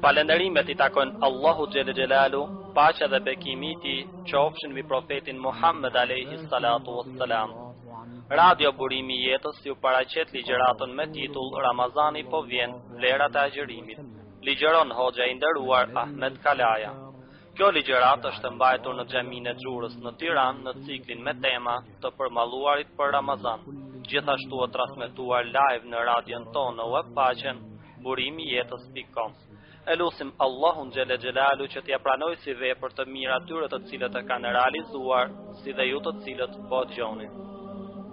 Falënderimet i takojnë Allahut xhele xhelalu, paqja dhe bekimi i tij qofshin mbi profetin Muhammed alayhi salatu wassalam. Radio Burimi i Jetës ju paraqet ligjëratën me titull Ramazani po vjen, vlerat e agjërimit. Ligjëron Hoxha i nderuar Ahmet Kalaja. Kjo ligjëratë është mbajtur në Xhaminë e Xhurës në Tiranë në ciklin me tema Të përmalluarit për Ramazan. Gjithashtu është transmetuar live në radion tonë në web faqen burimijetës pikë com. E lusim Allahun xhele xhelalu që t'ia pranojë si vepër të mirë atyre të cilët e kanë realizuar, si dhe ju të cilët po e dëgjoni.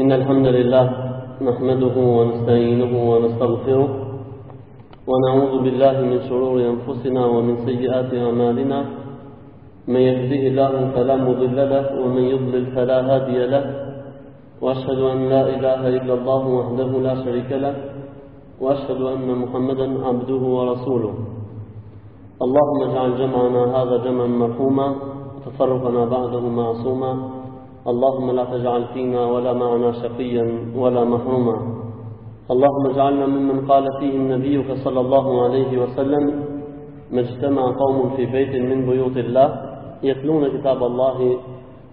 Innal hamdalillah نحمده ونستعينه ونستغفره ونعوذ بالله من شرور أنفسنا ومن سيئات أعمالنا من يهده الله فلا مضل له ومن يضلل فلا هادي له وأشهد أن لا إله إلا الله وحده لا شريك له وأشهد أن محمدا عبده ورسوله اللهم اجعل جمعنا هذا جمعا مرحوما وتفرقنا بعده معصوما اللهم لا تجعل فينا ولا معنا شقيا ولا محروما اللهم اجعلنا ممن قال فيهم نبيك صلى الله عليه وسلم ما اجتمع قوم في بيت من بيوت الله يتلون كتاب الله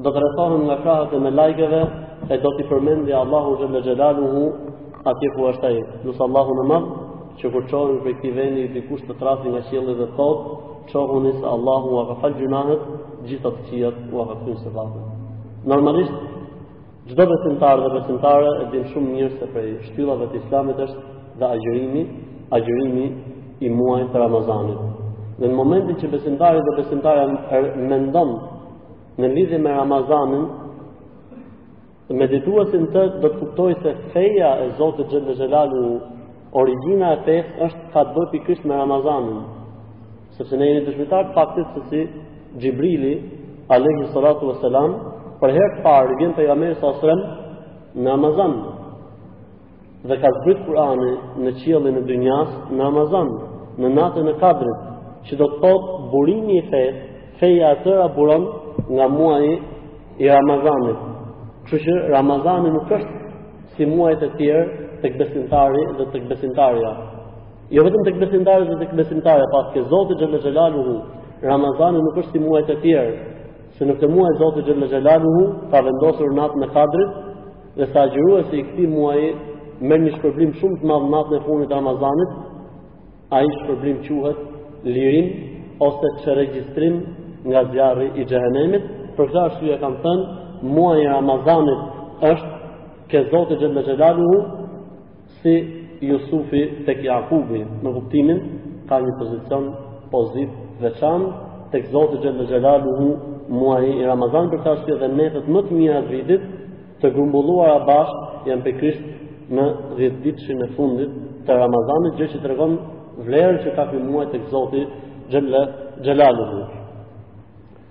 do të rrethohen nga krahët e melajkeve e do t'i përmendi Allahu xhalla xhelaluhu atje ku është ai. Lus Allahun e madh që kur çoheni prej këtij vendi dikush të thrrasi nga qielli dhe të thotë, çohuni se Allahu ua ka fal gjynahet, të gjitha të kqijat ua ka kthy në sevape. Normalisht çdo besimtar dhe besimtare e din shumë mirë se prej shtyllave të Islamit është dhe agjërimi, agjërimi i muajit të Ramazanit. Dhe në momentin që besimtari dhe besimtarja mendon Në lidhje me Ramazanin, medituesi do të, do të kuptojë se feja e Zotit xhele xhelalu, origjina e fesë është ka të bëjë pikërisht me Ramazanin, sepse ne jemi dëshmitarë të faktit se si Xhibrili, alejhi salatu veselam, për herë të parë, i vjen Pejgamberit alejhi selam në Ramazan. Dhe ka zbrit Kur'ani në qiellin e dynjasë në Ramazan, në natën e Kadrit, që do të thotë burimi i fesë, feja e tëra buron nga muaji i Ramazanit. Kështu që Ramazani nuk është si muajt e tjerë tek besimtari dhe tek besimtarja. Jo vetëm tek besimtari dhe tek besimtarja, por dhe ke Zoti xhele xhelaluhu, Ramazani nuk është si muajt e tjerë, se në këtë muaj Zoti xhele xhelaluhu ka vendosur natën e Kadrit Dhe se agjëruesi i këtij muaji merr një shpërblim shumë të madh natën e fundit të Ramazanit, ai shpërblim quhet lirim ose çregjistrim nga zjarri i xhehenemit. Për këtë arsye kam thënë, muaji i Ramazanit është ke Zoti xhele xhelaluhu Si Jusufi tek Jakubi në kuptimin ka një pozicion, pozitë, të veçantë tek Zoti xhelle xhelaluhu muaji i Ramazanit për këtë arsye dhe netët më të mira të vitit të grumbulluara bashkë janë pikërisht në dhjetëditëshin e fundit të Ramazanit gjë që tregon vlerën që ka ky muaj tek Zoti xhelle xhelaluhu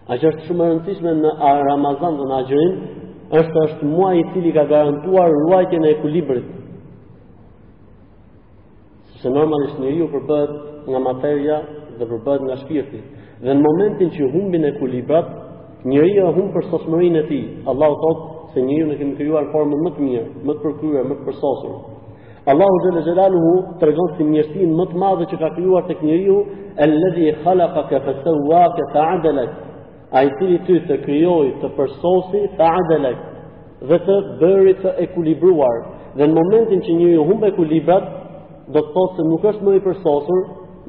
A që është shumë e rëndësishme në Ramazan dhe në agjërim, është se është muaj i cili ka garantuar ruajtjen e ekuilibrit. Sepse normalisht njeriu përbëhet nga materia dhe përbëhet nga shpirti. Dhe në momentin që humbin ekuilibrat, njeriu e humb përsosmërinë e tij. Allahu thotë se njeriun e kemi krijuar në formën më të mirë, më të përkryer, më të përsosur. Allahu xhalla xhelaluhu tregon si mirësinë më të madhe që ka krijuar tek njeriu, "Alladhi khalaqaka fa sawwaka fa adalak." Ai cili ty të krijoi, të përsosi, fa adalak dhe të bëri të ekuilibruar. Dhe në momentin që njeriu humb ekuilibrat, do të thotë se nuk është më i përsosur,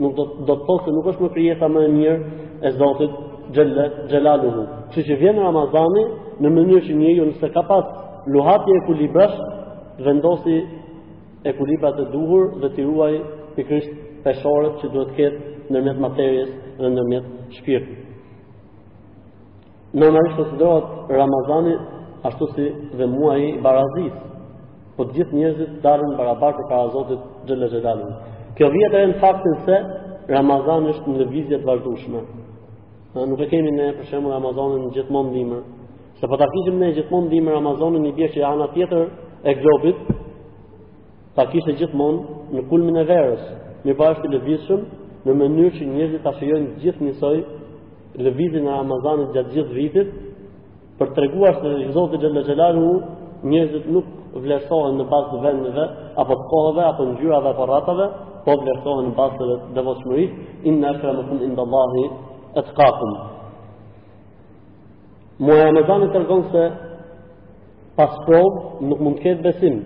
nuk do, do të thotë se nuk është më krijesa më e mirë e Zotit xhalla xhelaluhu. Kështu që vjen Ramazani në mënyrë që njeriu nëse ka pas luhatje ekuilibrash, vendosë ekuilibrat e duhur dhe t'i ruajë pikërisht peshoret që duhet të ketë ndërmjet materies dhe ndërmjet shpirtit. Normalisht konsiderohet Ramazani ashtu si dhe muaji i barazisë, ku të gjithë njerëzit dalin barabartë përpara Zotit xhalla xhelaluhu. Kjo vihet re në faktin se Ramazani është në lëvizje të vazhdushme. Nuk e kemi ne për shembull Ramazanin gjithmonë dimër, Se po ta kishim ne gjithmonë dimër Ramazanin i bie që ana tjetër e globit ta kishte gjithmonë në kulmin e verës. Mirëpo është i lëvizshëm në mënyrë që njerëzit ta shijojnë gjithë njësoj lëvizjen e Ramazanit gjatë gjithë vitit për treguar se Zoti xhalla xhelaluhu njerëzit nuk vlerësohen në bazë të vendeve apo të kohëve apo ngjyrave apo racave, po vlerësohen në bazë të devotshmërisë, inna akramakum indallahi atqakum. Muaji i Ramazanit tregon se pa sprovë nuk mund të ketë besim.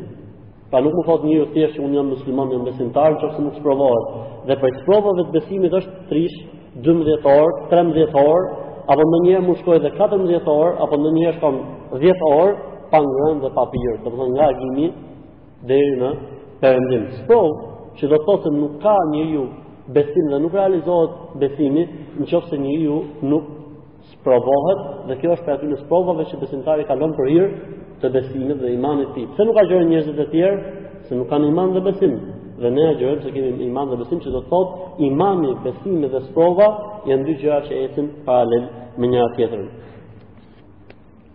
Pra nuk mund të thotë njeriu thjesht që unë jam musliman, jam besimtar, në qoftë se nuk sprovohet. Dhe prej sprovave të besimit është të rrish 12 orë, 13 orë, apo ndonjëherë mund të shkojë edhe 14 orë, apo ndonjëherë shkon 10 orë pa ngrënë dhe pa pirë, domethënë nga agimi deri në perëndim. Sprovë, që do të thotë se nuk ka njeriu besim dhe nuk realizohet besimi, në qoftë se njeriu nuk sprovohet dhe kjo është prej atyre sprovave që besimtari kalon për hir të besimit dhe imanit të tij. Pse nuk agjërojnë njerëzit e tjerë? Se nuk kanë iman dhe besim. Dhe ne agjërojmë se kemi iman dhe besim, që do të thotë imani, besimi dhe sprova janë dy gjëra që ecin paralel me njëra-tjetrën.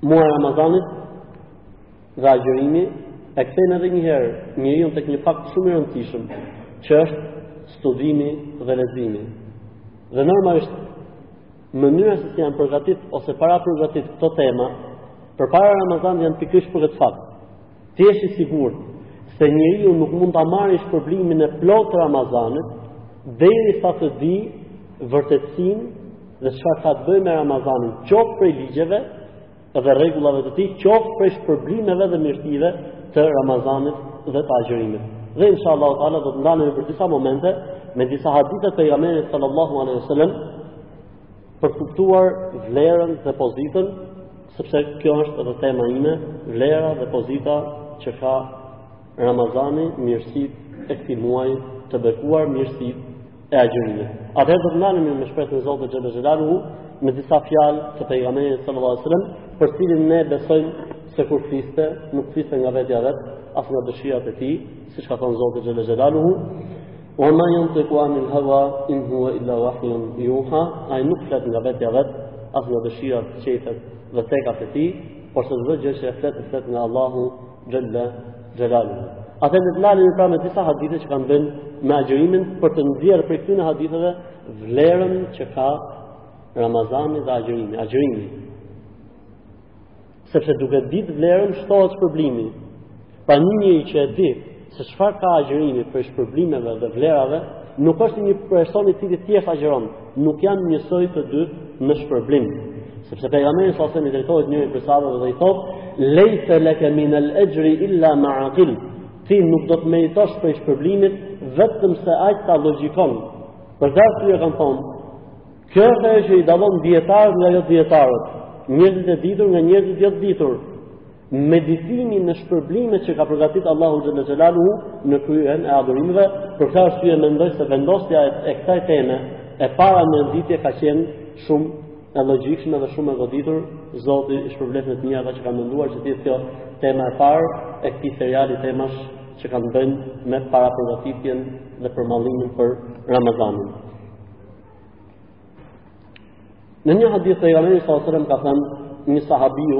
Muaji i Ramazanit dhe agjërimi e kthejnë edhe një herë njeriun tek një fakt shumë i rëndësishëm, që është studimi dhe leximi. Dhe normalisht Mënyra se si janë përgatit ose para përgatit këto tema, përpara Ramazanit janë pikërisht për këtë fakt. Të jesh i sigurt se njeriu nuk mund ta marrë shpërblimin e plotë të Ramazanit, derisa të dijë vërtetësinë dhe çfarë ka të bëjë me Ramazanin, qoftë prej ligjeve, dhe rregullave të tij, qoftë prej shpërblimeve dhe mirësive të Ramazanit dhe të agjërimit. Dhe inshallah taala do të ndalemi për disa momente me disa hadithe të pejgamberit sallallahu alaihi wasallam për të kuptuar vlerën dhe pozitën, sepse kjo është edhe tema ime, vlera dhe pozita që ka Ramazani, mirësitë e këtij muaji të bekuar, mirësitë e agjërimit. Atëherë do të ndalemi me shpresën e Zotit Xhelal Xhelalu me disa fjalë të pejgamberit sallallahu alajhi wasallam, për cilin ne besojmë se kur fliste, nuk fliste nga vetja vet, as nga dëshirat e tij, siç ka thënë Zoti Xhelal Xhelalu, "Wa ma yantiqu anil hawa in huwa illa wahyun yuha", ai nuk flet nga vetja vet, as nga dëshirat, qejfet dhe tekat e tij, por se çdo gjë që flet, flet nga Allahu Xhelle xhelaluhu. Atëherë do të ndalemi pra me disa hadithe që kanë bëjnë me agjërimin për të nxjerrë prej këtyre haditheve vlerën që ka Ramazani dhe agjërimi. Agjërimi. Sepse duke ditë vlerën, shtohet shpërblimi. Pra një njeri që e di, Se çfarë ka agjërimi prej shpërblimeve dhe vlerave, nuk është si një person i cili thjesht agjëron, nuk janë njësoj të dy në shpërblim. Sepse pejgamberi sallallahu alajhi wasallam i drejtohet njërit prej sahabëve dhe i thotë, "Lejse leke min al-ajri illa ma aqil." Ti nuk do të meritosh prej shpërblimit vetëm se aq sa logjikon. Për këtë arsye kanë thonë, kjo është ajo që i dallon dietarët nga jo dietarët, njerëzit e ditur nga njerëzit jo të ditur. meditimi në shpërblimet që ka përgatit Allahu Xhelle Xhelaluhu në kryerjen e adhurimeve, për këtë arsye mendoj se vendosja e kësaj teme e para në renditje ka qenë shumë e logjikshme dhe shumë e goditur, Zoti i shpërbleftë me të mira ata që kanë menduar që të jetë kjo tema e parë e këtij seriali temash që kanë bëjnë me parapërgatitjen dhe përmallimin për Ramazanin. Në një hadith pejgamberi sallallahu alajhi wasallam i ka thënë një sahabiu,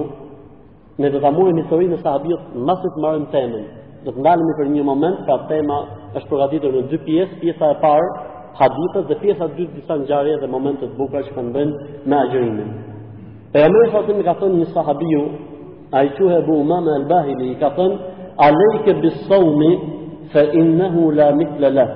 ne do ta marrim historinë e sahabiut mbasi të mbarojmë temën. Do të ndalemi për një moment, pra tema është përgatitur në dy pjesë, pjesa e parë hadithet dhe pjesa e dytë disa ngjarje dhe momente të bukura që kanë bëjnë me agjërimin. Pejgamberi sallallahu alajhi wasallam i ka thënë një sahabiu, ai quhet Abu Umama al-Bahili, i ka thënë: "Alejke bis-sawmi fa innahu la mithla lahu."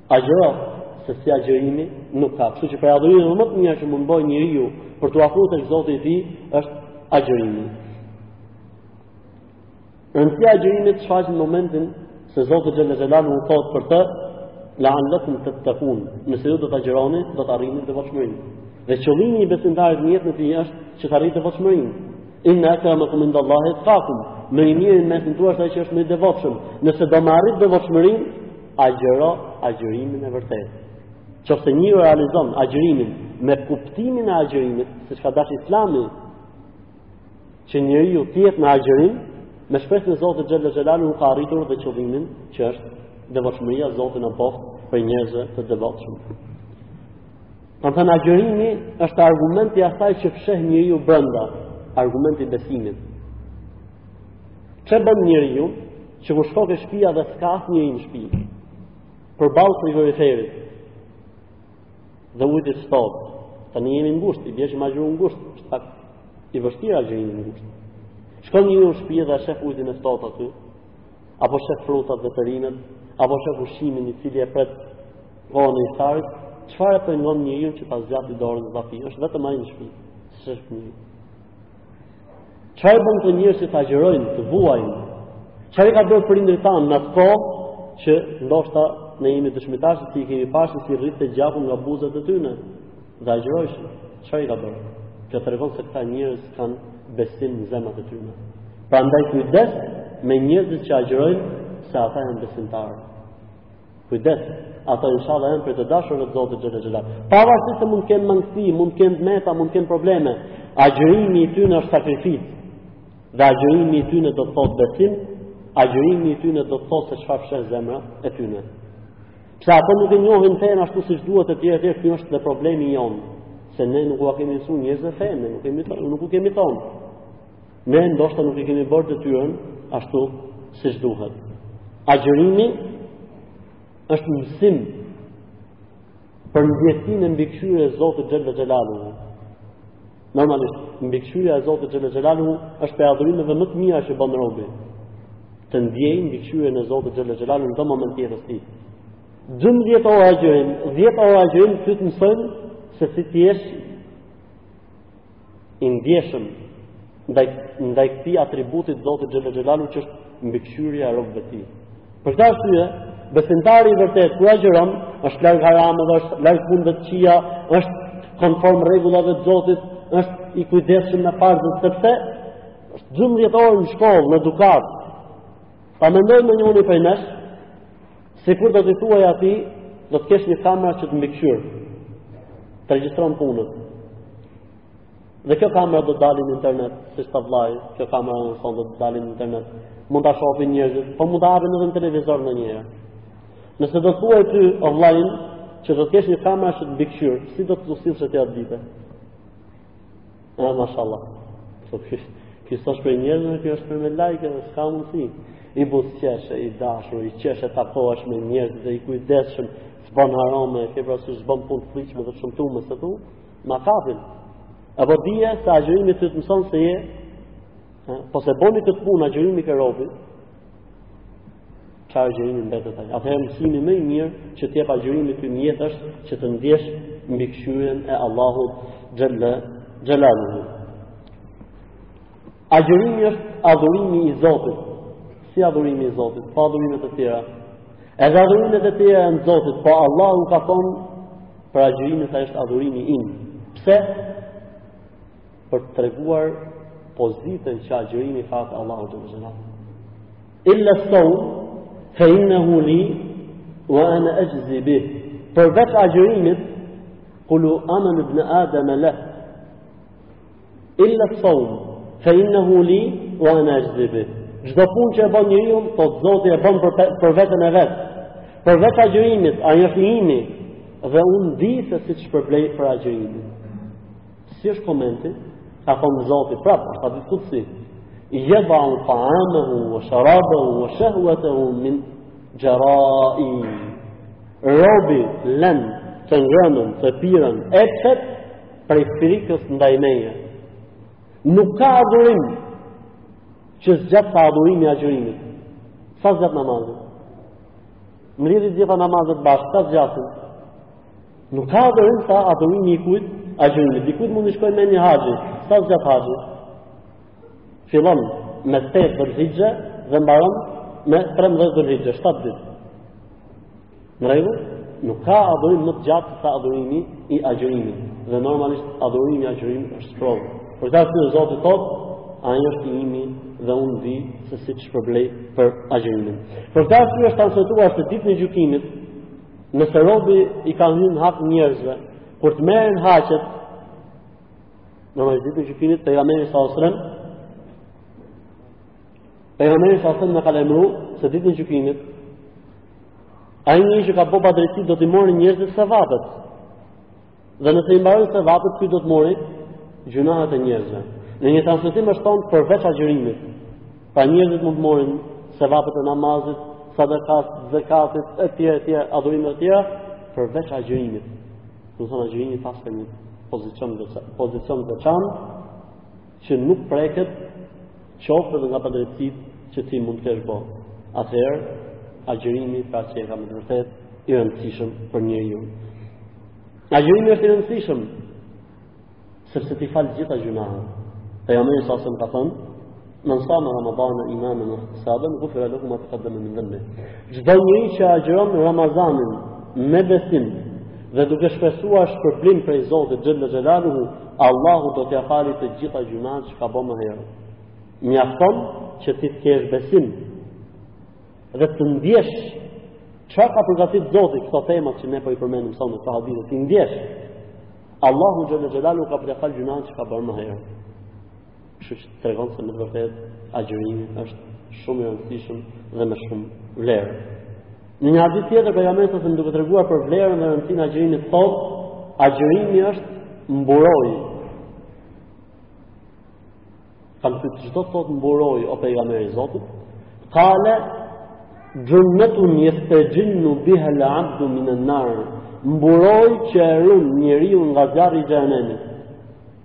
Agjëro, se si agjërimi nuk ka. Kështu që për adhurimin më të mirë që mund të bëjë njeriu për t'u afruar tek Zoti i tij është agjërimi. Rëndësia e agjërimit shfaqet në momentin se Zoti xhel-le xhelaluhu thotë për të la'allakum tattaqun. Nëse ju do të agjëroni, do të arrini devotshmërinë. Dhe qëllimi i besimtarit në jetën e tij është që të arrijë devotshmërinë. Inna akramakum indallahi atqakum. Më i miri në mesin tuaj është ai që është më i devotshëm. Nëse do me arrit devotshmërinë, Agjëro agjërimin e vërtetë. Qoftë se njeriu realizon agjërimin me kuptimin e agjërimit, siç ka dashur Islami, që njeriu të jetë në agjërim, me shpresën në Zotin xhel-le xhelaluhu ka arritur dhe qëllimin që është devotshmëria Zoti na bëftë prej njerëzve të devotshëm. Kanë thënë agjërimi është argumenti i asaj që fsheh njeriu brenda, argumenti i besimit. Ç'e bën njeriu që kur shkon ke shtëpia dhe s'ka asnjeri në shtëpi. Përballë frigoriferit. Dhe ujit të ftoftë. Tani jemi në gusht, i bie me agjëru në gusht, është pak i vështirë agjërimi në gusht. Shkon njeriu në shtëpi dhe shef ujin e ftoftë aty. Apo shef frutat dhe perimet, apo shef ushqimin i cili e pret kohën e iftarit, çfarë e pengon njeriu që ta zgjasë dorën dhe ta pijë? Është vetëm ai në shtëpi. S'e sheh njeri. Çfarë i bën këta njerëz që të agjërojnë, të vuajnë? Çfarë i ka bërë prindërit tanë në atë kohë që ndoshta ne jemi dëshmitarë se si i kemi parë se si rridhte gjaku nga buzët e tyne dhe agjërojshin. Çfarë i ka bërë? Kjo tregon se këta njerëz kanë besim në zemrat e tyne. Prandaj kujdes me njerëzit që agjërojnë se ata janë besimtarë. Kujdes, ato inshallah janë prej të dashurve të Zotit xhel-le xhelaluhu. Pavarësisht se mund të kenë mangësi, mund të kenë të meta, mund të kenë probleme, agjërimi i tyne është sakrificë. Dhe agjërimi i tyne do të thotë besim, agjërimi i tyne do të thotë se çfarë fsheh zemra e tyne. Pse ato nuk e njohin fenë ashtu siç duhet e tjerë e tjerë, kjo është dhe problemi jonë, se ne nuk ua kemi mësu njerëzve fenë, nuk, nuk u kemi thonë. Ne ndoshta nuk e kemi bërë detyrën ashtu siç duhet. Agjërimi është mësim për ndjesinë e mbikëqyrjes së Zotit xhel-le xhelaluhu. Normalisht mbikëqyrja e Zotit xhel-le xhelaluhu është prej adhurimeve më të mira që bën robi. Të ndjejë mbikëqyrjen e Zotit xhel-le xhelaluhu në çdo moment të jetës tij. 12 orë agjërim, 10 orë agjërim ty të mësojnë se si të jesh i ndjeshëm ndaj ndaj këtij atributit të Zotit xhel-le xhelaluhu që është mbikëqyrja e robëve të tij. Për këtë arsye, besimtari i vërtetë kur agjëron, është larg harameve, është larg punëve të këqija, është konform rregullave të Zotit, është i kujdesshëm me farzën sepse është 12 orë në shkollë, në edukatë. Pa mendojeni njëri prej nesh, Sikur do t'i thuaj atij, do të kesh një kamera që të mbikëqyr. Të regjistron punët. Dhe kjo kamera do të dali në internet, siç tha vllai, kjo kamera në fund do të dali në internet. Mund ta shohin njerëzit, po mund ta hapin edhe në televizor ndonjëherë. Nëse do të thuaj ty o vllain që do të kesh një kamera që të mbikëqyr, si do të u sillshe ti atë ditë? Ah, mashallah. Sot kish, kish tash prej njerëzve që është për me like dhe s'ka mundësi. I buzëqeshe, i dashur, i qesh e takohesh me njerëz dhe i kujdesshëm, s'bën harame, ke pra si s'bën punë të fliqme dhe shëmtume se thu, ma kapin. E po dije se agjërimi ty të mëson se je, po s'e boni këtë punë agjërimi ke robi, Ça agjërimi mbetet ai? Atëherë mësimi më i mirë që të jep agjërimi ty në jetë është që të ndjesh mbikëqyrjen e Allahut xhalla xhelaluhu. Agjërimi është adhurimi i Zotit. Si adhurimi i Zotit, po adhurimet e tjera? Edhe adhurimet e tjera janë Zotit, po Allahu ka thonë për agjërimin se është adhurimi im. Pse? Për të treguar pozitën që agjërimi ka te Allahu xhalla xhelaluhu. Illa sawm fa innahu li wa ana ajzi bih. Përveç agjërimit, kullu amali ibn Adam lah. Illa sawm fa innahu li wa ana ajzi bih. Çdo punë që e bën njeriu, thotë Zoti e bën për për veten e vet. Përveç agjërimit, ai është i imi dhe unë di se si të shpërblej për agjërimin. Si është komenti? Ka thonë Zoti prapë, është hadith kudsi. Yada'u ta'amahu wa sharabahu wa shahwatahu min jara'i. Robi lën të ngrënën, të pirën, epshet prej frikës ndaj meje. Nuk ka adhurim që zgjat sa adhurimi i agjërimit. Sa zgjat namazi? Mblidhi të gjitha namazet bashkë, sa zgjatin? Nuk ka adhurim sa adhurimi i kujt, agjërimit. Dikujt mund t'i shkojë mendja haxhi, sa zgjat haxhi. Fillon me 8 dhulhijja dhe mbaron me 13 dhulhijja, 7 ditë. Në rregull, nuk ka adhurim më të gjatë sa adhurimi i agjërimit. Dhe normalisht adhurimi i agjërimit është sprovë. Për këtë arsye Zoti thotë, ai është i imi dhe unë di se si të shpërblej për agjërimin. Për këtë arsye është transmetuar se ditën e gjykimit, Nëse robi i kanë hynë hak njerëzve, kur të meren haqët, në më gjithë të gjykinit, për nga meri sa osrem, për nga meri sa osrem në kalë emru, se ditë në gjykinit, a i një që ka boba drejti, do t'i mori njerëzve se vapët, Dhe nëse i mbarojnë sevapet, ky do të mori gjynahet e njerëzve. Në një transmetim është thonë përveç agjërimit. Pra njerëzit mund të morin sevapet e namazit, sadakas, zekatit, e tjera, e tjera, adhurimet e tjera, përveç agjërimit. Domethënë agjërimi paska një pozicion, pozicion të veçantë, që nuk preket qoftë edhe nga padrejtësitë që ti mund të kesh bërë. Atëherë, agjërimi pra qenka me të vërtet i rëndësishëm për njeriun. Agjërimi është i rëndësishëm, sepse t'i fal gjitha gjynahet. Pejgamberi alejhi selam ka thënë, men same Ramadane imanen ue ihtisaben, gufire lehu ma tekaddeme min dhenbih. Çdo njëri që agjëron Ramazanin me besim dhe duke shpresuar shpërblim prej Zotit xhelle xhelaluhu, Allahu do t'ia fali të gjitha gjynahet që ka bo më herë. Mjafton që ti të kesh besim dhe të ndjesh çfarë ka përgatit zoti këto temat që ne po i përmendim sonte në këto hadithe, t'i ndjesh. Allahu xhelle xhelaluhu ka për t'ia falë gjynahet që ka bërë më herë. Kështu që tregon se me të vërtetë agjërimi është shumë i rëndësishëm dhe me shumë vlerë. Në një hadith tjetër pejgamberi alejhi selam duke treguar për vlerën dhe rëndësinë e agjërimit thotë, agjërimi është mburojë. Kanë thënë ç'do të thotë mburojë o pejgamber i Zotit, kale xhunnetun jestexhinnu biha el abdu minen nar, mburojë që e run njeriun nga zjarri i xhehenemit.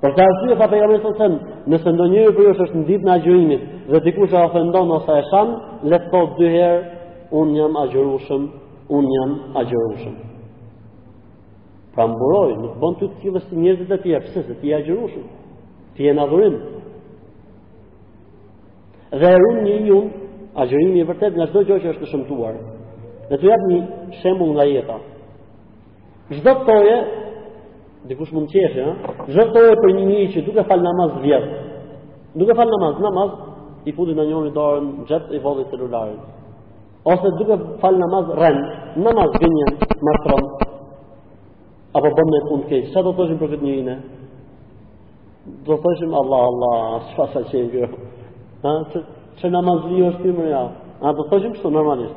Për këtë arsye tha pejgamberi sallallahu alajhi wasallam, nëse ndonjëri prej jush është në ditën e agjërimit dhe dikush e ofendon ose e shan, le të thotë dy herë, unë jam agjërueshëm, unë jam agjërueshëm. Pra mburojë, nuk bën ty të sillesh si njerëzit e tjerë, pse, se ti je agjërueshëm. Ti je në adhurim. Dhe e run njeriun, agjërimi i vërtet nga çdo gjë që është e shëmtuar. Dhe t'ju jap një shembull nga jeta. Ç'do thoje, dikush mund të qeshë, ha? Ç'do thoje për një njeri që duke fal namaz vjedh. Duke fal namaz, në namaz i futi ndonjërit dorën në xhep i vodhi celularin. Ose duke fal namaz rren, në namaz gënjen, mashtron. Apo bën naj punë të keqe. Ça do të thoshim për këtë njeri ne? Do të thoshim Allah Allah, ça paska qenë kjo. Ha? Çë namazli është ti më ja? A do të thoshim kështu normalisht?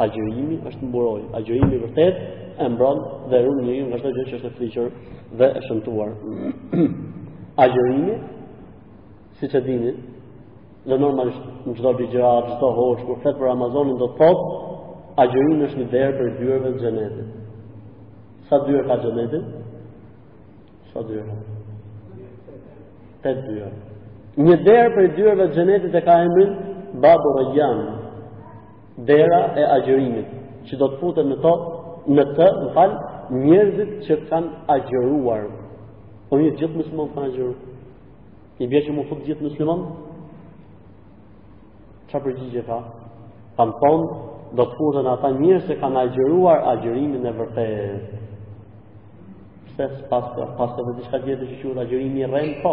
Agjërimi është mburojë, agjërimi i vërtet e mbron dhe ruan njeriun nga çdo gjë që është e fliqur dhe e shëmtuar. agjërimi, siç e dini, dhe normalisht në çdo ligjëratë, çdo hoxhë kur flet për Ramazanin do të thotë agjërimi është një derë prej dyerve të xhenetit. Sa dyer ka xheneti? Sa dyer? Tetë dyer. Një derë prej dyerve të xhenetit e ka emrin Babu Rayyan. Dera e agjërimit, që do të futen në to, në të, më falni, njerëzit që kanë agjëruar. Po gjithë musliman kanë agjëru. I bje që mu fut gjithë musliman? Ça përgjigje ka? Kanë thonë, do të futen ata njerëz që kanë agjëruar agjërimin e vërtetë se paska dhe diçka tjetër që quhet agjërimi i rremë po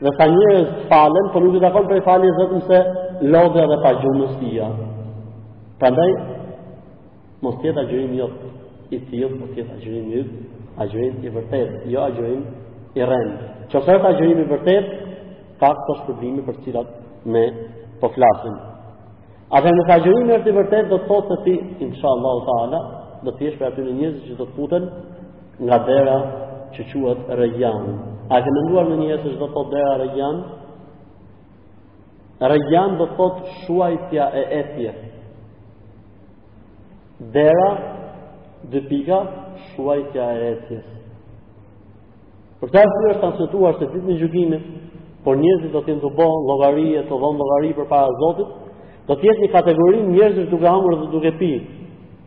Dhe sa njerëz falen, por nuk i takon prej faljes vetëm se lodhja dhe pagjumësia. Prandaj mos të jetë agjërimi yt i tillë, por të jetë agjërimi yt, agjërim i vërtetë, jo agjërim i rremë. Qoftë se është agjërim i vërtetë, ka këto shpërblime për të cilat ne po flasim. Atëherë nëse agjërimi është i vërtetë do të thotë se ti, inshallah taala, do të jesh prej atyne njerëzve që do të futen nga dera që quhet Rejjan. A e ke menduar ndonjëherë se ç'do të thotë dera Rejjan? Rejjan do të thotë shuajtja e etjes. Dera dy pika shuajtja e etjes. Për këtë arsye është transmetuar se ditën e gjykimit, kur njerëzit do të jenë tu bo llogari e tu dhon llogari përpara Zotit, do të jetë një kategori njerëzish duke hangër dhe duke pirë.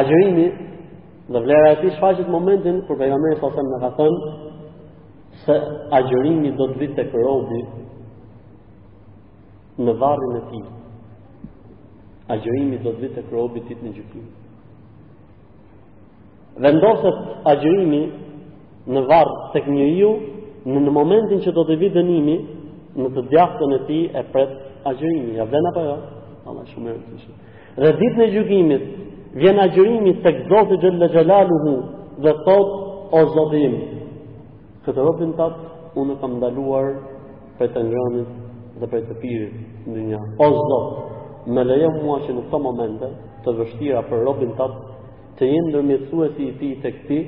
Agjërimi dhe vlera e tij shfaqet momentin kur pejgamberi salallahu alejhi ue selem na ka thënë se agjërimi do të vijë tek robi në varrin e tij. Agjërimi do të vijë tek robi ditën e gjykimit. Vendoset agjërimi në varr tek njeriu në, në momentin që do t'i vijë dënimi në të djathtën e tij e pret agjërimi. Ia vlen apo jo? Vallahi shumë e rëndësishëm. Dhe ditën e gjykimit vjen agjërimi tek Zoti xhel-le xhelaluhu dhe thotë o Zoti im këtë robin tat unë e kam ndaluar prej të ngrënit dhe prej të pirit në dynja o Zot më lejo mua që në këto momente të vështira për robin tat të jem ndërmjetësuesi i tij tek ti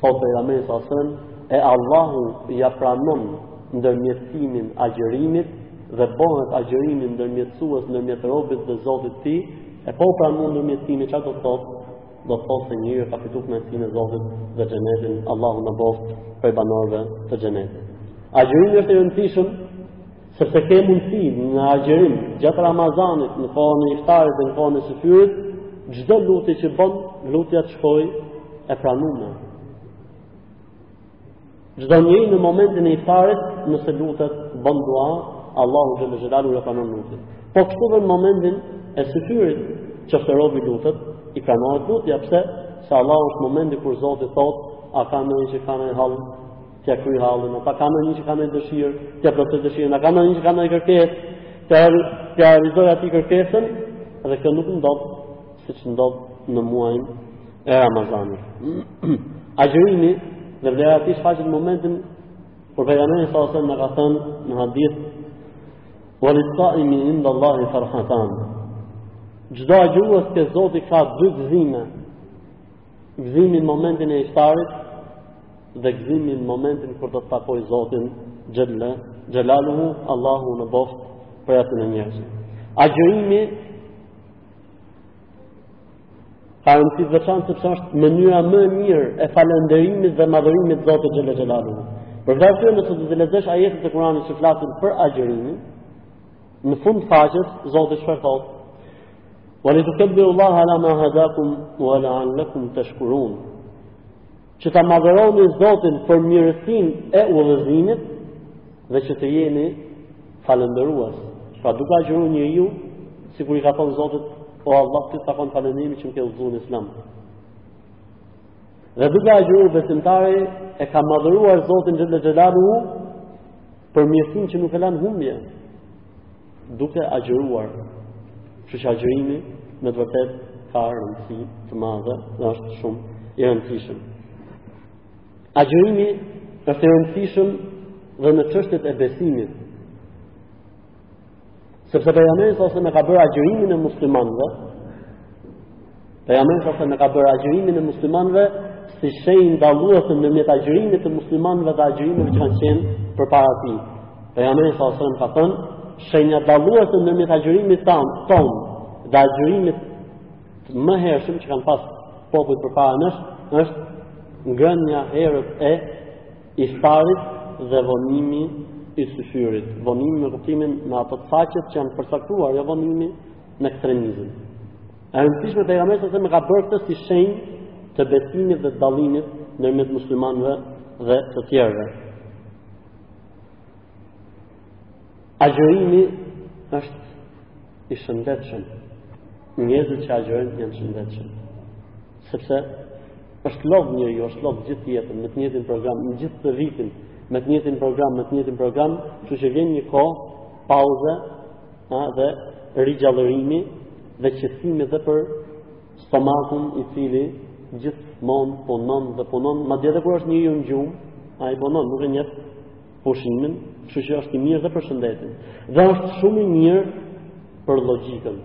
Thotë pejgamberi salallahu alejhi ue selem, e Allahu ia pranon ndërmjetësimin agjërimit dhe bëhet agjërimi ndërmjetësues ndërmjet robit dhe Zotit të tij, e po u pranu ndërmjetësimi çka do të thotë? Do të thotë se njeriu ka fituar kënaqësinë e Zotit dhe xhenetin, Allahu na bëftë prej banorëve të xhenetit. Agjërimi është i rëndësishëm Sepse ke mundësi në agjërim gjatë Ramazanit, në kohën e iftarit dhe në kohën e syfyrit, çdo lutje që bën, lutja të shkojë e pranuar. Çdo njeri në momentin e iftarit, nëse lutet, bën dua, Allahu xhel-le xhelaluhu e pranon lutjen. Po kështu dhe në momentin e syfyrit, qoftë se robi lutet, i pranohet lutja pse se Allahu është momenti kur Zoti thotë, a ka ndonjë që ka noi hall Tja kry hallin, a ka ndonjë që ka naj dëshirë, tja plotësoj dëshirën, a ka ndonjë që ka naj kërkesë, tja, tja realizoj atij kërkesën, edhe kjo nuk ndodh, siç ndodh në muajn e Ramazanit. Agjërimi dhe vlera e tij shfaqet në momentin kur pejgamberi salallahu alejhi selem na ka thënë në hadith Wa lissaimi inda Allahi farhatan. Çdo agjërues ke Zoti ka dy gëzime. Gëzimi në momentin e iftarit dhe gëzimi në momentin kur do të takoj Zotin Gjellë, Gjellaluhu, Allahu na bëftë prej atyre njerëzve. Agjërimi ka rëndësi të veçantë sepse është mënyra më mirë e falënderimit dhe madhërimit Zotin Gjellë Gjellaluhu. Për këtë arsye nëse do t'i lexosh ajetet e Kuranit që flasin për agjërimin, në fund të faqes Zoti shpesh thotë Wa li tukabbiru Allah ala ma hadakum wa la'allakum tashkurun. Që ta madhëroni Zotin për mirësinë e udhëzimit dhe që të jeni falënderues. Pra duke agjëruar njeriu, sikur i ka thënë Zotit, o Allah, ty të takon falënderimi që më ke udhëzuar në Islam. Dhe duke agjëruar besimtari e ka madhëruar Zotin xhele xhelaluhu për mirësinë që nuk e la në humbje. duke agjëruar, kështu që agjërimi me të vërtetë ka rëndësi të madhe dhe është shumë i rëndësishëm. Agjërimi është i rëndësishëm dhe në çështjet e besimit. Sepse pejgamberi salallahu alejhi selem e ka bërë agjërimin e muslimanëve, Pejgamberi salallahu alejhi selem e ka bërë agjërimin e muslimanëve si shenjë dalluese ndërmjet agjërimit të muslimanëve dhe agjërimeve që kanë qenë përpara tij. Pejgamberi salallahu alejhi selem ka thënë shenja dalluese ndërmjet agjërimit tonë, dhe agjërimit të mëhershëm që kanë pas popujt përpara nesh, është ngrënja herët e iftarit dhe vonimi i syfyrit. Vonimi me kuptimin me ato caqet që janë përcaktuar, jo vonimi me ekstremizëm. E rëndësishme pejgamberi salallahu alejhi selem e ka bërë këtë si shenjë të besimit dhe të dallimit ndërmjet muslimanëve dhe të tjerëve. Agjërimi është i shëndetshëm. Njerëzit që agjërojnë janë të shëndetshëm. Sepse është lodh njeriu, është lodh gjithë jetën me të njëjtin program, gjithë vitin me të njëjtin program, me të njëjtin program, kështu që vjen një kohë pauze A, dhe rigjallërimi dhe qetësimi dhe për stomakun i cili gjithmonë punon dhe punon, madje edhe kur është njeriu në gjumë, ai punon, nuk e njeh pushimin, kështu që është i mirë dhe për shëndetin. Dhe është shumë i mirë për logjikën.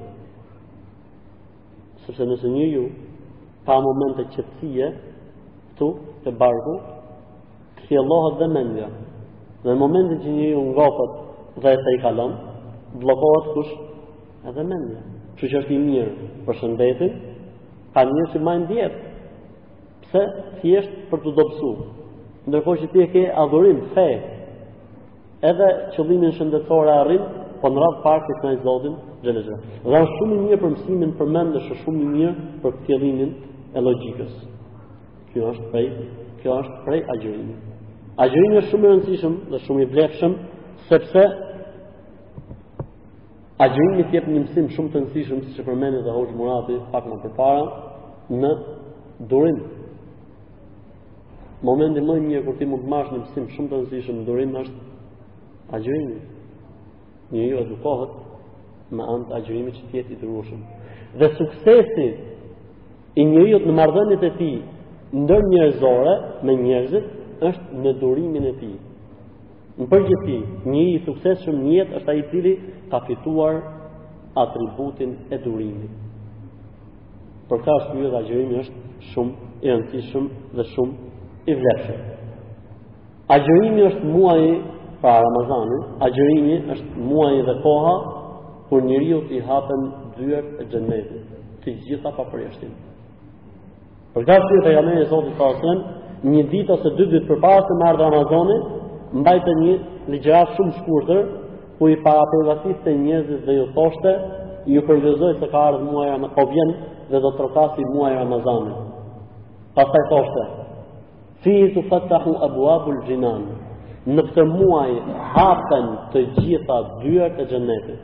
Sepse nëse njeriu ka momente qetësie, këtu, te barku, kthjellohet dhe mendja. Dhe në momentin që njeriu ngopet dhe e tejkalon, bllokohet kush edhe mendja. Kështu që është i mirë për shëndetin, ka njerëz që majnë dietë. Pse, thjesht për t'u dobësu. Ndërkohë që ti e ke adhurim, fe, Edhe qëllimin shëndetësor e arrin, po në radhë parë kënaq Zotin xhelexhe. Dhe është shumë i mirë për mësimin përmendsh, është shumë i mirë për kthjellimin e logjikës. Kjo është prej, kjo është prej agjërimit. Agjërimi është shumë i rëndësishëm dhe shumë i vlefshëm sepse agjërimi të jep një mësim shumë të rëndësishëm siç e përmendi dhe Hoxhë Murati pak më përpara në durim Momenti më i mirë kur ti mund të marrësh një mësim shumë të rëndësishëm në durim është agjërimi. Njeriu edukohet me anë të agjërimit që të jetë i durueshëm. Dhe suksesi i njëriut në mardhënit e ti ndër njërzore me njërzit është në durimin e tij. Në përgjithësi, njeri i suksesshëm në jetë është ai i cili ka fituar atributin e durimit. Për këtë arsye dhe agjërimi është shumë i rëndësishëm dhe shumë i vlefshëm. Agjërimi është muaji pra Ramazani, agjërimi është muaji dhe koha kur njeriut i hapen dyert e xhennetit, të gjitha pa përjashtim. Për këtë arsye Pejgamberi i Zotit salallahu alejhi ve selem një ditë ose dy ditë përpara se me ardh Ramazani, mbajte një ligjëratë shumë të shkurtër ku i parapërgatiste njerëzit dhe iu thoshte, ju përgëzoj se ka ardhë muaji Ramazan, po vjen dhe do trokasi muaji Ramazan. Pastaj thoshte, fihi tufettehu ebuabul xhinan, në këtë muaj hapen të gjitha dyert e xhennetit.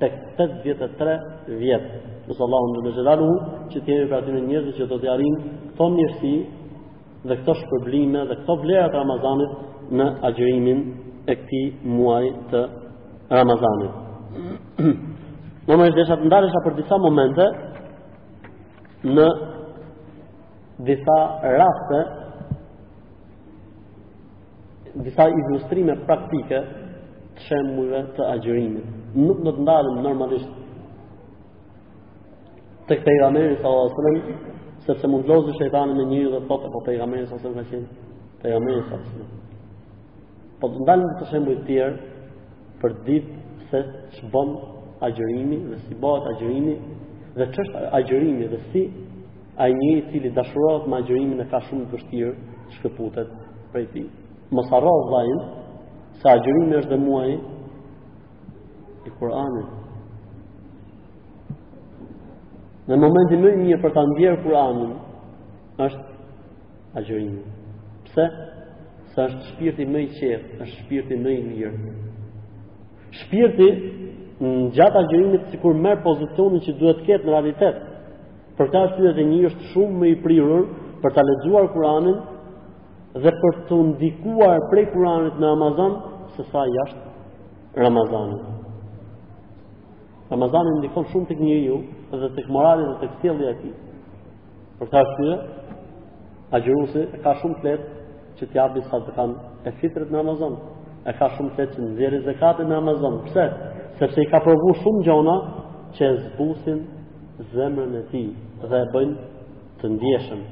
tek 83 vjet. Lus Allahun xhele xhelaluhu, që të jemi prej atyre njerëzve që do t'i arrijnë këto mirësi dhe këto shpërblime dhe këto vlera të Ramazanit në agjërimin e këtij muaji të Ramazanit. Në më ish desha të ndalesha për disa momente në disa raste Disa ilustrime praktike të shembujve të agjërimit. Nuk do të ndalëm normalisht të këtë i rameri sa o asërën, se se mund lozë shëjtanë me njëri dhe pote, po të i rameri sa asërën ka qenë, të i rameri sa asërën. Po të ndalëm të shembuj të tjerë, për ditë se që bëmë agjërimi dhe si bëhet agjërimi dhe ç'është agjërimi dhe si Ai njeri i cili dashurohet me agjërimin e ka shumë të vështirë të shkëputet prej tij. Mos harro vlla im se agjërimi është dhe muaji i Kur'anit. Dhe momenti më i mirë për ta ndjerë Kur'anin është agjërimi. Pse? Se është shpirti më i qetë, është shpirti më i mirë. Shpirti në gjatë agjërimit sikur merr pozicionin që duhet të ketë në realitet. Për këtë arsye dhe njeriu është shumë më i prirur për ta lexuar Kur'anin dhe për t'u ndikuar prej Kur'anit në Ramazan se sa jashtë Ramazanit. Ramazani ndikon shumë tek njeriu dhe tek morali dhe tek sjellja e tij. Për këtë arsye agjëruesi e ka shumë të lehtë që të japë sadakanë e fitrit në Ramazan. E ka shumë të lehtë që të nxjerrë zekatin në Ramazan. Pse? Sepse i ka provu shumë gjona që e zbusin zemrën e tij dhe e bëjnë të ndjeshëm.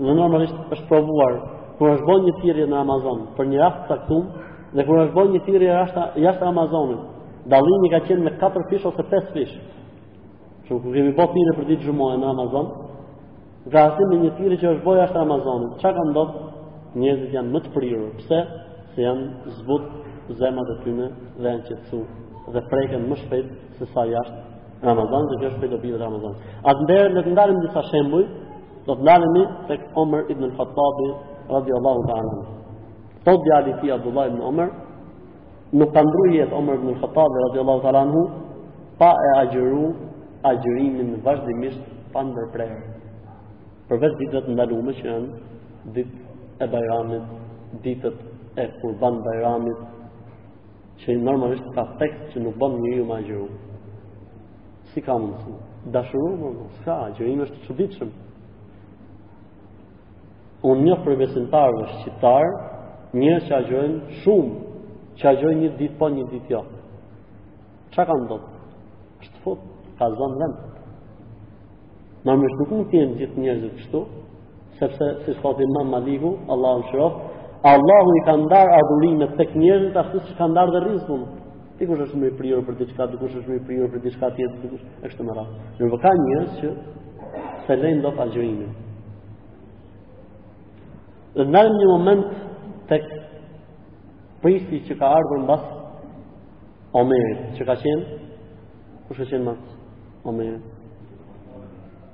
Dhe normalisht është provuar kur është bërë një thirrje në Ramazan për një rast të caktuar dhe kur është bërë një thirrje jashtë Ramazanit, dallimi ka qenë me 4 fish ose 5 fish. Që kur kemi bërë thirrje për ditë xhumaje në Ramazan, Krahasim me një thirrje që është bo jashtë Ramazanit. Çka ka ndodh? Njerëzit janë më të prirur. Pse? Se janë zbut zemrat e tyre dhe janë qetësu dhe preken më shpejt se sa jashtë Ramazan dhe kjo është prej dobive të Ramazanit. Atëherë ne të ndalemi në disa shembuj, do të ndalemi tek Omer ibn al-Khattabi radiallahu ta'ala. Thotë djali i tij Abdullah ibn Omer Nuk ka ndru jetë Omer ibn Khattabi radiallahu ta'ala anhu pa e agjëru agjërimin vazhdimisht pa ndërprerë. Përveç ditëve të ndalume që janë ditë e bajramit, ditët e kurban bajramit, që normalisht ka tekst që nuk bën njeriu me agjëru. Si ka mundësi? Dashuru, s'ka, agjërimi është i çuditshëm. Unë njoh prej besimtarëve shqiptarë, njerëz që agjërojnë shumë, që agjërojnë një ditë po një ditë jo. Ça ka ndodh? Është fut, ka zonë vend. Normalisht nuk mund të jenë gjithë njerëzit kështu, sepse siç thotë Imam Maliku, Allahu e mëshiroftë, Allahu i ka ndarë adhurimet tek njerëzit, ashtu siç ka ndarë dhe rizkun. Dikush është më i prirur për diçka, dikush është më i prirur për diçka tjetër, dikush e kështu me radhë. Po ka njerëz që s'e lejnë dot agjërimin. Dhe ndalemi një moment tek prisi që ka ardhur mbas Omerit, që ka qenë kush ka qenë mbas Omerit?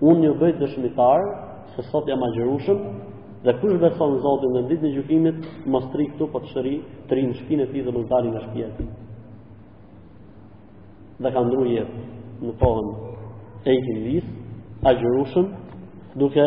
Unë ju bëj dëshmitar se sot jam agjërushëm dhe kush beson Zotin dhe në ditën e gjykimit, mos t'rri këtu po t'shkojë, t'rri n'shpinë e tij dhe mos t'dali nga shpia e tij. Dhe ka ndruar jetë në kohën e ikindisë, agjërushëm, duke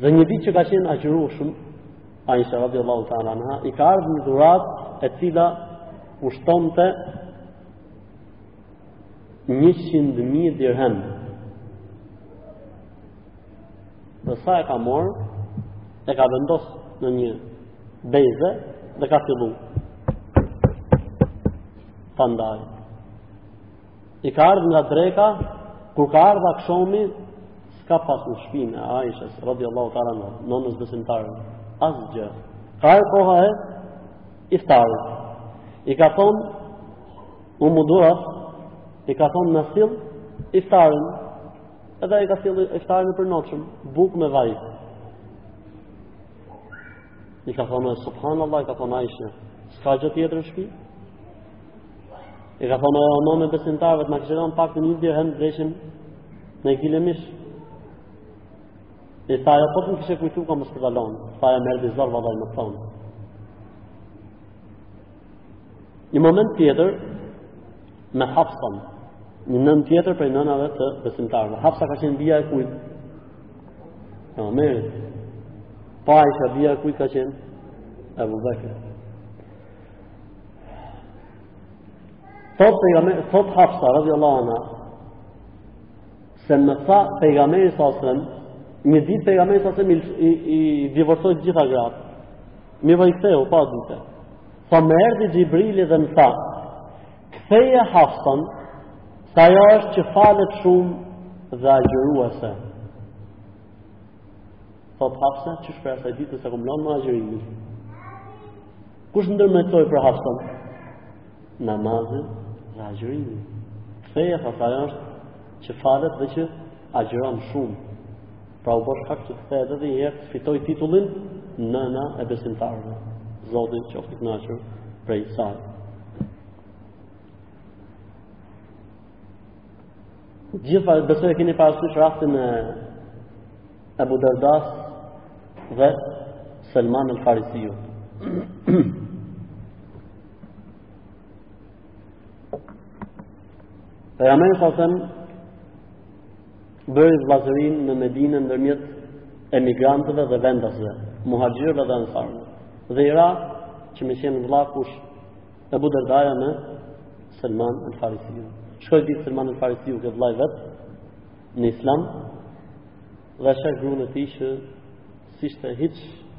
Dhe një ditë që ka qenë agjërushëm, Aisha radiallahu ta'ala anha, i ka ardhë një dhurat e cila kushtonte 100.000 dirhem. Dhe sa e ka morë, e ka vendosë në një beze dhe ka fillu ta ndajë. I ka ardhë nga dreka, kur ka ardhë akshomi, s'ka pas në shpinë e Aishës, radiallahu ta'ala anha, nënës besimtarëve, asgjë. Ka ardhë koha e iftarit. I ka thonë, Ummu Durrat, i ka thonë na sill iftarin, edhe i ka sjellë iftarin e përnatshëm, bukë me vaj. I ka thonë, subhanAllah, i ka thonë Aisha, s'ka gjë tjetër në shpi? I ka thonë, o nënë e besimtarëve, të na kishe lënë pak, një dirhem të bleshim ndonji kile mish. I tha ajo, po të më kishe kujtu, ka më shpërdalonë. Tha, e mërë dizorë, vadaj më thonë. Një moment tjetër, me Hafsan, një nën tjetër prej nënave të besimtarëve. Hafsa ka qenë bija e kujt? E Omerit. Po Aisha bija e kujt ka qenë? Ebu Bekrit. Thot, thot Hafsa, radiallahu anha, Se më tha pejgamberi sa selam, një ditë pejgamberi sa selam i, i, divorcoi të gjitha gratë. Mi vonë i ktheu pa ditë. Tha më erdhi Xhibrili dhe më tha, ktheje Hafsan, se ajo është që falet shumë dhe agjëruese. Thot Hafsa, qysh prej asaj dite s'e kom lënë më agjërimin. Kush ndërmjetoi për Hafsan? Namazi dhe agjërimi. Ktheje, ajo është që falet dhe që agjëron shumë. Pra u bë shkak që të kthehet edhe një herë fitoi titullin nëna e besimtarëve. Zoti qoftë i kënaqur prej saj. Gjithë besoj e keni parasysh rastin e Ebu Derdas dhe Selman el-Farisiut. Pejgamberi sa selam bëri vllazërin në Medinë ndërmjet emigrantëve dhe vendasve, muhaxhirëve dhe ansarëve. Dhe i ra që me qenë vëlla kush Ebu Derdaja me Selman el-Farisiun. Shkoi ditë Selman el-Farisiu ke vëllai vet në islam dhe e sheh grun e tij që s'ishte hiç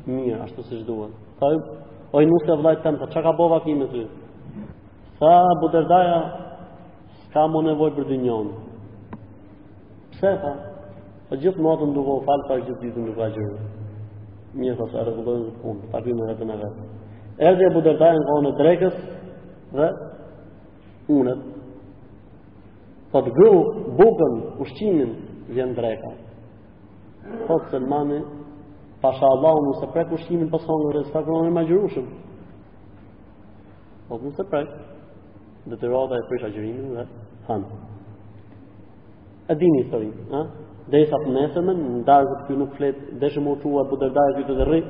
mirë ashtu siç duhet tha oj nuse e vllait tem tha çka bo vaki me ty tha Ebu Derdaja s'ka mo nevoj për dynjonë pse tha o po gjithë natën duke u falë pa gjithë ditën duke agjëru mirë tha se e rregulloj unë punën tha ky në veten e vet Erdhi Ebu Derdaja në kohën e drekës dhe Unë Thotë gru bukën, ushqimin, vjen dreka. Thotë Selmani, pasha Allahun, unë s'e prek ushqimin po s'hongre, tha unë jam agjërushëm. Thotë unë s'e prek, detyrohet e prish agjërimin dhe han. E dini historin, ha? Dhe sa të nesërmen, në darë këtë kjo nuk flet, dhe shë më uqua për dërdajë kjo të dërri,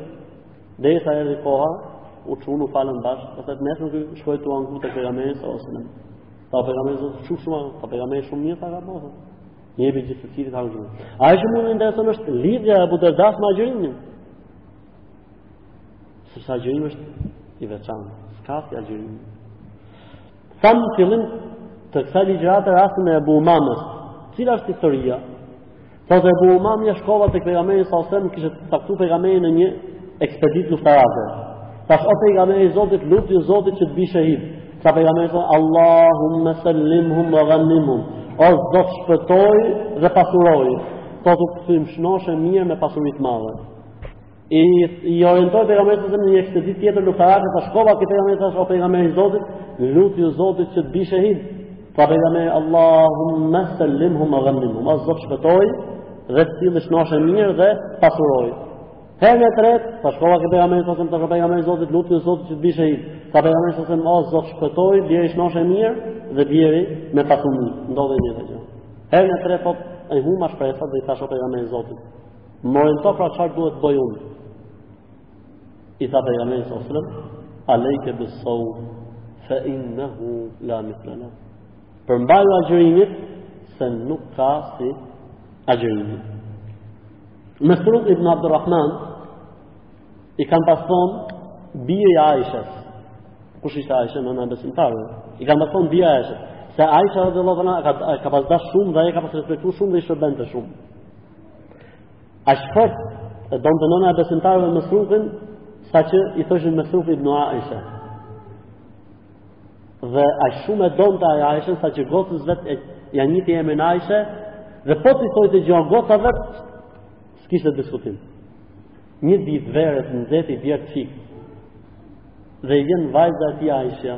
dhe sa e koha, u që unë u falën bashkë, dhe të nesërmen kjo shkoj të angu të pegamerin së ose në. Ta pegamerin së ose shumë shumë, ta pegamerin shumë mirë, ta ka po, dhe. Një ebi gjithë të cilë, ta në shumë. A e shumë në ndërëson është lidhja e për dërdas ma gjërimin. Sërsa gjërim është i veçanë, s'ka si a gjërimin. Thamë në fillim të kësaj ligjërate rastin e Ebu Umames. Cila është historia? Thotë Ebu Umamja shkova tek pejgamberi salallahu alejhi ve selem më kishte caktuar pejgamberi në një ekspeditë luftarake. Thashë o pejgamber i Zotit lutju Zotit që të bie shehid. Tha pejgamberi salallahu alejhi ve selem Allahumma sallimhum wa ghanimhum. O Zot shpëtoji dhe pasuroji. Thotë u kthym shnoshë e mirë me pasuri të madhe. I, i orientoi pejgamberi salallahu alejhi ve selem në një ekspeditë tjetër luftarake, tha shkova te pejgamberi thashë o pejgamber i Zotit, lutju Zotit që të bi shehid. Prap pejgamberi Allahumma sallimhum wa ghanimhum. O Zot shpëtoji dhe silli shnoshë e mirë dhe pasuroji. Herën e tretë, tha shkova te pejgamberi salallahu alejhi ve selem thashë pejgamber i Zotit, lutju Zotit që të bi shehid. Tha pejgamberi salallahu alejhi ve selem o Zot shpëtoji, bjeri shnoshë e mirë dhe bjeri me pasuri. Ndodhi njëjta gjë. Herën e tretë, thotë, i humba shpresat dhe i thashë pejgamberit të Zotit. M'oriento pra çarë duhet të bëj unë. I tha pejgamberi salallahu alejhi ve selem, alejke bissaum, fe innehu la mithle lah. Përmbaju agjërimit, se nuk ka si agjërimi. Mesruk ibn Abdurrahman, i kan pas thonë, biri i Aishes, kush ishte Aishja, nëna e besimtarëve, i kan pas thonë, biri i Aishes, se Aishja radiallahu anha e ka pas dash shumë, dhe ai e ka pas respektu shumë, dhe i shërbente shumë. Aq fort e donte nëna e besimtarëve Mesrukun, sa që i thoshin Mesruk ibn Aisha. Dhe aq shumë e donte ai Aishen, sa që gocës vet ia ngjiti emrin Aisha, dhe po t'i thojte gjo goca vet, s'kishte diskutim. Një ditë vere të nxehtë i bjen të fikët, dhe i vjen vajza e tij Aisha,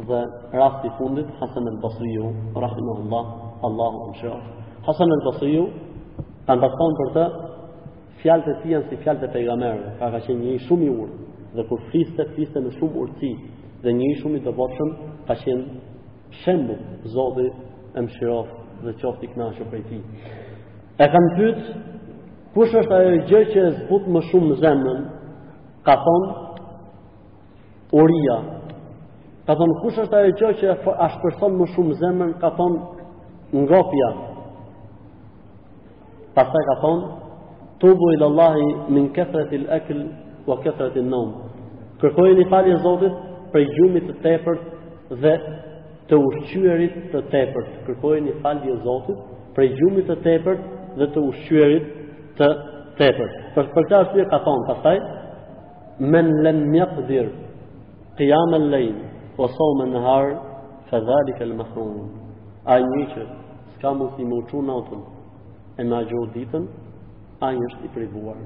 Dhe rasti i fundit Hasan al-Basriu rahimahullah, Allahu e mëshiroft. Hasan al-Basriu kanë thonë për të fjalët e tij janë si fjalët e pejgamberëve, pra ka qenë njeri shumë i urtë dhe kur fliste, fliste me shumë urtësi dhe njeri shumë i devotshëm ka qenë shembull, Zoti e mëshiroft dhe qoftë i kënaqur prej tij. E kanë pyet kush është ajo gjë që e zbut më shumë zemrën? Ka thonë Uria. Ka thonë, kush është ajo gjë që e ashpërson më shumë zemrën, ka thonë, ngopja. Pastaj ka thonë, tubu ila Allahi min kathratil akl wa kathratin nawm. Kërkojeni falje Zotit prej gjumit të tepërt dhe të ushqyerit të tepërt. Kërkojeni falje Zotit prej gjumit të tepërt dhe të ushqyerit të tepërt. Për këtë arsye ka thonë pastaj, Men lem jakdir qiyam el-lejl wa sawm en-nehar, fe dhalike el-mahrum. Ai njeri që s'ka mundësi me u çu natën, e me agjëru ditën, ai njeri është i privuar.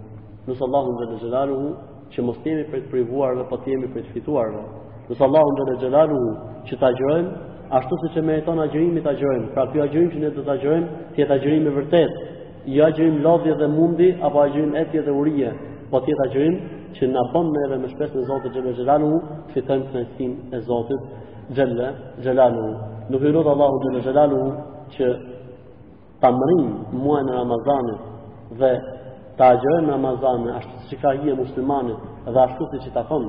Lus Allahun xhel-le xhelaluhu, që mos të jemi prej të privuarve po të jemi prej të fituarve. Lus Allahun xhel-le xhelaluhu, që të agjërojmë, ashtu siç e meriton agjërimi të agjërojmë. Pra kjo agjërim që ne do të agjërojmë, të jetë agjërim i vërtetë. Jo agjërim lodhje dhe mundi apo agjërim etje dhe urie, po të jetë agjërim që na bën neve me shpresën e Zotit xhel-le xhelaluhu, të fitojmë kënaqësinë e Zotit xhel-le xhelaluhu. Po e lut Allahun xhel-le xhelaluhu që ta mrrijmë muajin e Ramazanit dhe ta agjërojmë Ramazanin ashtu siç i ka hije muslimanit dhe ashtu siç i takon